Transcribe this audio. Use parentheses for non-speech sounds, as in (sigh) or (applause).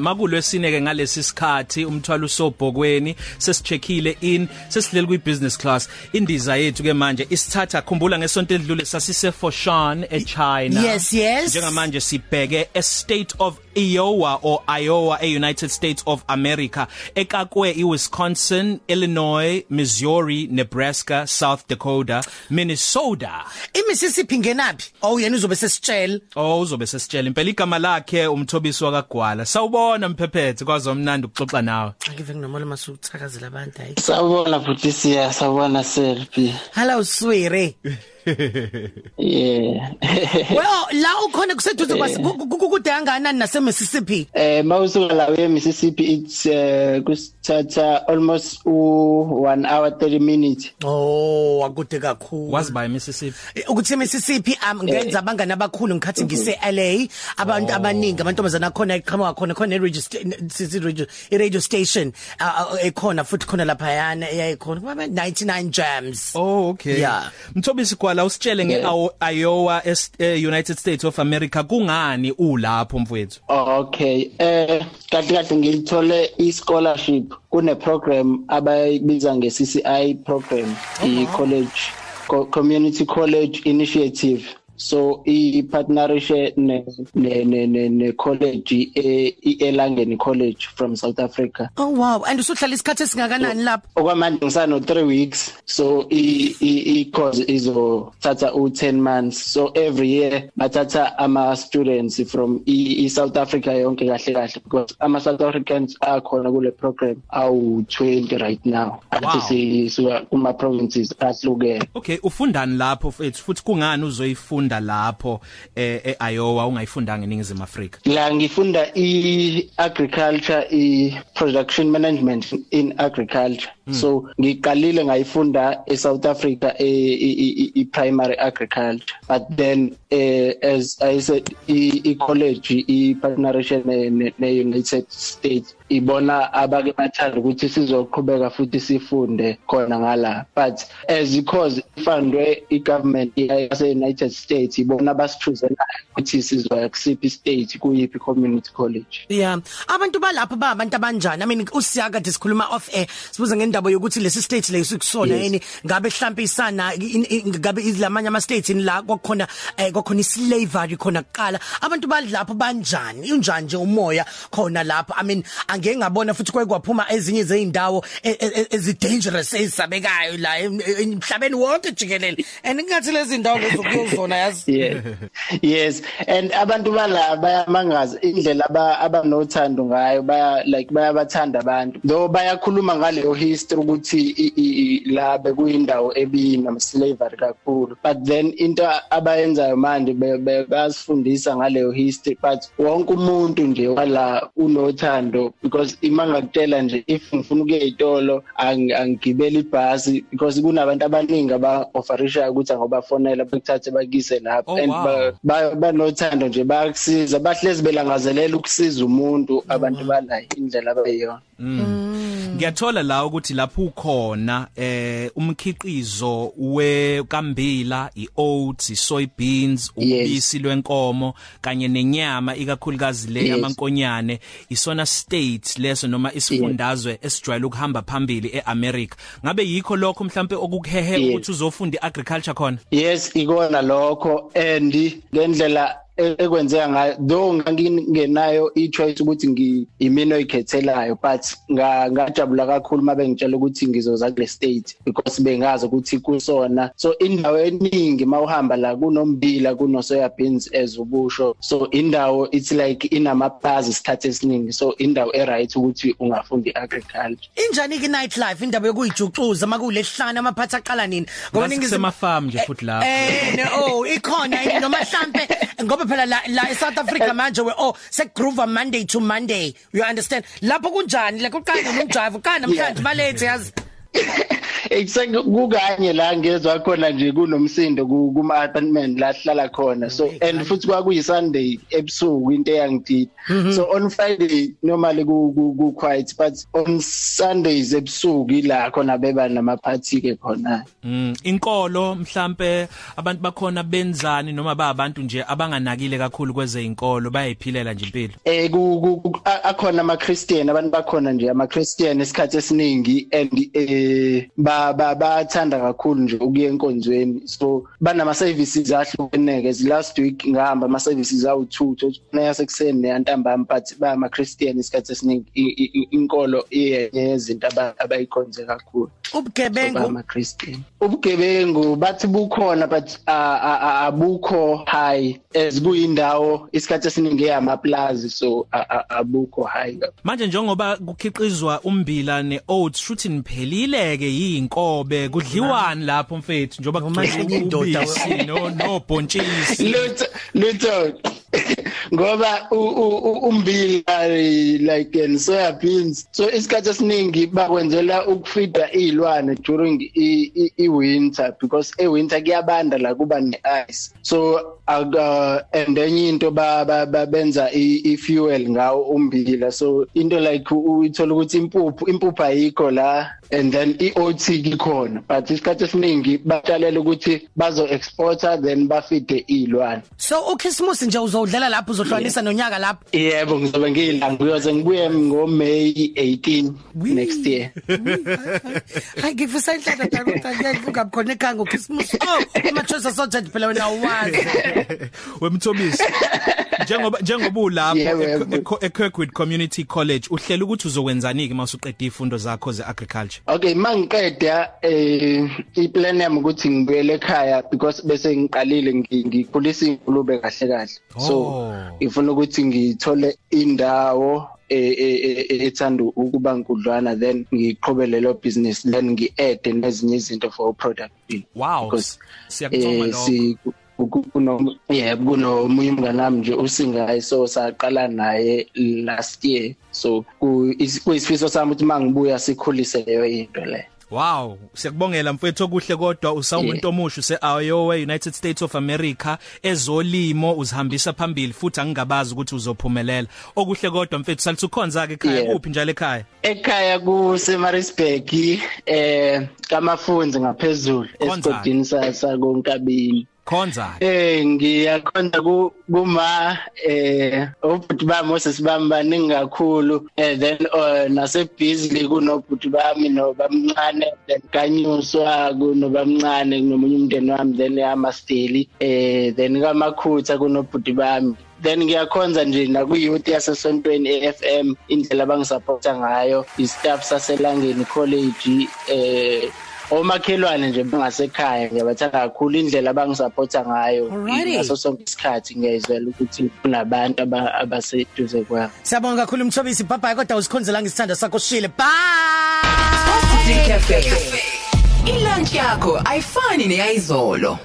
makulwesine ke ngalesi sikhathi umthwalo usobhokweni sesicheckile in sesilele kwi business class. Indiza yethu ke manje isithatha khumbula ngesonto edlule sasise Foshan eChina. Yes, yes. njengamanje sibheke a state of Iowa or Iowa e United States of America ekakwe iWisconsin Illinois Missouri Nebraska South Dakota Minnesota. iMississippi ngenapi oh yena uzobe sesitshela Oh uzobe sesitshela impela igama lakhe umthobisi wakagwala sawubona. Mphephethe kwazomnandi ukuxoxa nawe. Angive nginomola masukuthakazela abantu hayi. Sawubona futhi siya sawubona selfie. hello swere (laughs) Yeah. (laughs) well la ukhona kuseduze kwakukude kangakanani nase Mississippi Eh mawusuka la we Mississippi it's uh, kusithatha almost u 1 hour 30 minutes. oh akude kakhulu. Wazi by Mississippi. Eh, ukuthi Mississippi am ngenza abangani abakhulu ngikhathi ngise LA abantu abaningi amantombazana khona iqhamuka khona khona i-radio sta- radio i-radio station uh, uh, ekhona futhi khona lapha yana eyayikhona kuma 99 jams. Oh okay. Yeah. Mthobisi kwala usitshele nge Yeah. Iowa es- eh, United States of America kungani ulapho mfowethu? Okay. Eh kahle kahle ngilithole i scholarship kune program abayibiza nge CCI program i college Co community college initiative. So i partnership ne ne ne ne, ne college e eLangeni College from South Africa. oh wow. And usuhlala isikhathi esingakanani lapho? okwamanje ngisano 3 weeks. So i i i course izothatha u 10 months. So every year bathatha ama students from i, i South Africa yonke kahle kahle because ama South Africans akhona kule program awu 20 right now. Wow. athi sisuka kuma provinces ahlukene. Okay, ufundani lapho mfethu futhi kungani uzoyifunda lapho eh eIowa ungayifundanga eningizimu Afrika? la ngifunda i agriculture i production management in agriculture mm. so ngiqalile ngayifunda e South Africa e, e, e primary agriculture but then eh, as i said i, i college i partnership ne, ne, ne United States ibona abake bathanda ukuthi sizoqhubeka futhi sifunde khona ngala. But as because ifundwe igovernment yase United States ibona basithuzelayo ukuthi sizoya kusiphi state kuyiphi community college. Yeah. Abantu balapho ba abantu abanjani? I mean usiyaka kade sikhuluma off air sibuza ngendaba yokuthi lesi state leso kusona Yes. yini? Ngabe mhlambe isana in- in- ngabe ilamanye ama states in la kwakhona eh kwakhona islavery khona kuqala? Abantu balapho banjani? Unjani nje umoya khona lapho? I mean angeke ngabona futhi kwekwaphuma ezinye zeindawo e- e- e- ezi dangerous ezisabekayo la em- emhlabeni wonke jikelele. And ngathi lezi ndawo lezo kuyozona yazi? (laughs) Yeah yes. And abantu bala bayamangaza indlela aba abanothando ngayo baya like bayabathanda abantu. Though bayakhuluma ngaleyo history ukuthi i- i- i- la bekuyindawo ebina slavery kakhulu. But then into abayenzayo manje be- be- bayasifundisa ngaleyo history. But wonke umuntu nje wala unothando because imangakutela nje if ngifuna ukuya ezitolo ang- angigibela ibhasi because kunabantu abaningi aba offerisha ukuthi angobafonela bekuthathe bakise lapho Oh, and wow. ba- ba- banothando nje bayakusiza bahlezi belangazelela ukusiza umuntu abantu bala indlela abayiyona Ngiyathola la ukuthi lapho ukhona eh umkhiqizo wekambila ioats isoybeans ubisi lwenkomo kanye nenyama ikakhulukazi le yamankonyane isona state leso noma isifundazwe esijwayele ukuhamba phambili eAmerica. Ngabe yikho lokho mhlambe okukuhehe ukuthi uzofunda iagriculture khona? Yes ikona lokho and ngendlela e- ekwenzeka ngayo though ngangingenayo i-choice ukuthi ngi imino oyikhethelayo but nga- ngajabula kakhulu mabe ngitshela ukuthi ngizoza kule state because bengazi ukuthi kusona. So indawo eningi mawuhamba la kunombila kunosoya beans as ubusho. So indawo it's like inamaplaza isikhathi esiningi. So indawo eright ukuthi ungafunda i-agriculture injani ke night life indaba yokuyijuxuza makulehlana amaphatha aqala nini? Ngathi kusema-farm nje futhi lapho. eh ne- oh ikhona yini? Noma mhlambe ngoba phela la, la eSouth Africa manje we oh sekugroove Monday to Monday. You understand? Lapho kunjani? La kuqala nomjive kana namhlanje balethe yazi. (coughs) Eksekukanye la ngezwe khona nje kunomsindo kuma apartment la hlala khona. So and futhi kwakuyi Sunday ebusuku into eyangidida so on Friday normally ku quiet but on Sundays ebusuku ila khona beba nama party ke khona. Mm inkolo mhlambe abantu bakhona benzani noma ba abantu nje abanganakile kakhulu kweze inkolo bayiphilela nje impilo? Eh akhona ama Christian abantu bakhona nje ama Christian esikhathi esiningi and eh ba bathanda kakhulu nje ukuya enkonzweni. So banama services ahlukeneke last week ngihamba ama services awu2 neyasekuseni neyantambama but ba ama Christian isikhathi esiningi inkolo iyezinto abayikhonze kakhulu. Ubugebengu? Ama Christian ubugebengu bathi bukhona but abukho high. As kuyindawo isikhathi esiningi eyama plaza so abukho high. Manje njengoba kukhiqizwa umbila neoats shuthi niphelile ke yinkobe kudliwani lapho mfethu njoba kugcwele indoda no no bontshisi lutho lutho ngoba umbila like and soya beans. So isikhathi esiningi bakwenzela ukufida izilwane during i winter because e winter kuyabanda la kuba ne ice so uh, and enye into ba benza i fuel ngawo umbila so into like uthola ukuthi impuphu impuphu ayikho la. And then iOT ikhona but isikhathi esiningi batshalela ukuthi bazo exporter then bafide izilwane so uChristmas nje uzodlala lapho uzohlanganisa nonyaka lapho? Yebo ngizobe ngilanga uyoze ngibuye ngo May 18 next year. Hayi ngifisa inhlanda dakuta ngiyavuka khona ekhaya ngoChristmas oh amachoice sausage phela wena uwazi (laughs) wemthobisi njengoba njengoba ulapho eKirkwood Community College uhlela ukuthi uzokwenzani ke masuqeda izifundo zakho zeagriculture? Okay mangiqeda eh iplan yami ukuthi ngibuyele ekhaya because bese ngiqalile ngikhulisa ingulube kahle kahle. So ngifuna ukuthi ngithole indawo ethanda ukuba nkudlwana then ngiqhubele lo business then ngi-add nezinye izinto for product wow because siyakuthoma lokho. kuno yebo kunomunye umngane wami nje usingayi so saqala naye last year so kuyisifiso sami ukuthi mangibuya sikhulise leyo into le Wow, siyakubongela mfethu okuhle kodwa usawumuntu omusha use Iowa United States of America ezolimo uzihambisa phambili futhi angingabazi ukuthi uzophumelela. Okuhle kodwa mfethu salithi ukhonza ke ekhaya kuphi njalo ekhaya? Ekhaya ku Semarisburg eh kamafunzi ngaphezulu esigodini sasa konkabini. Khonza. Eh ngiyakhonza kuma eh ubhuti bami Moses bambaningi kakhulu eh then uh, nase busy kunobhuti bami no bamncane then kanyuswa kuno bamncane nomunye umndeni wami then yamasteli eh then kamakhutha kunobhuti bami then ngiyakhonza nje na ku youth yasesontweni eFM indlela abangisupporta ngayo istaff saselangeni college eh omakhelwane nje bangasekhaya ngiyabathanda kakhulu indlela abangisupporta ngayo ngaso sonke isikhathi ngiyayizwela ukuthi kunabantu abaseduze kwami. Siyabonga kakhulu Mthobisi. Bye bye kodwa usikhonzela ngisithanda sakho shile bye! Positive Cafe. Ilunch yakho ayifani neyizolo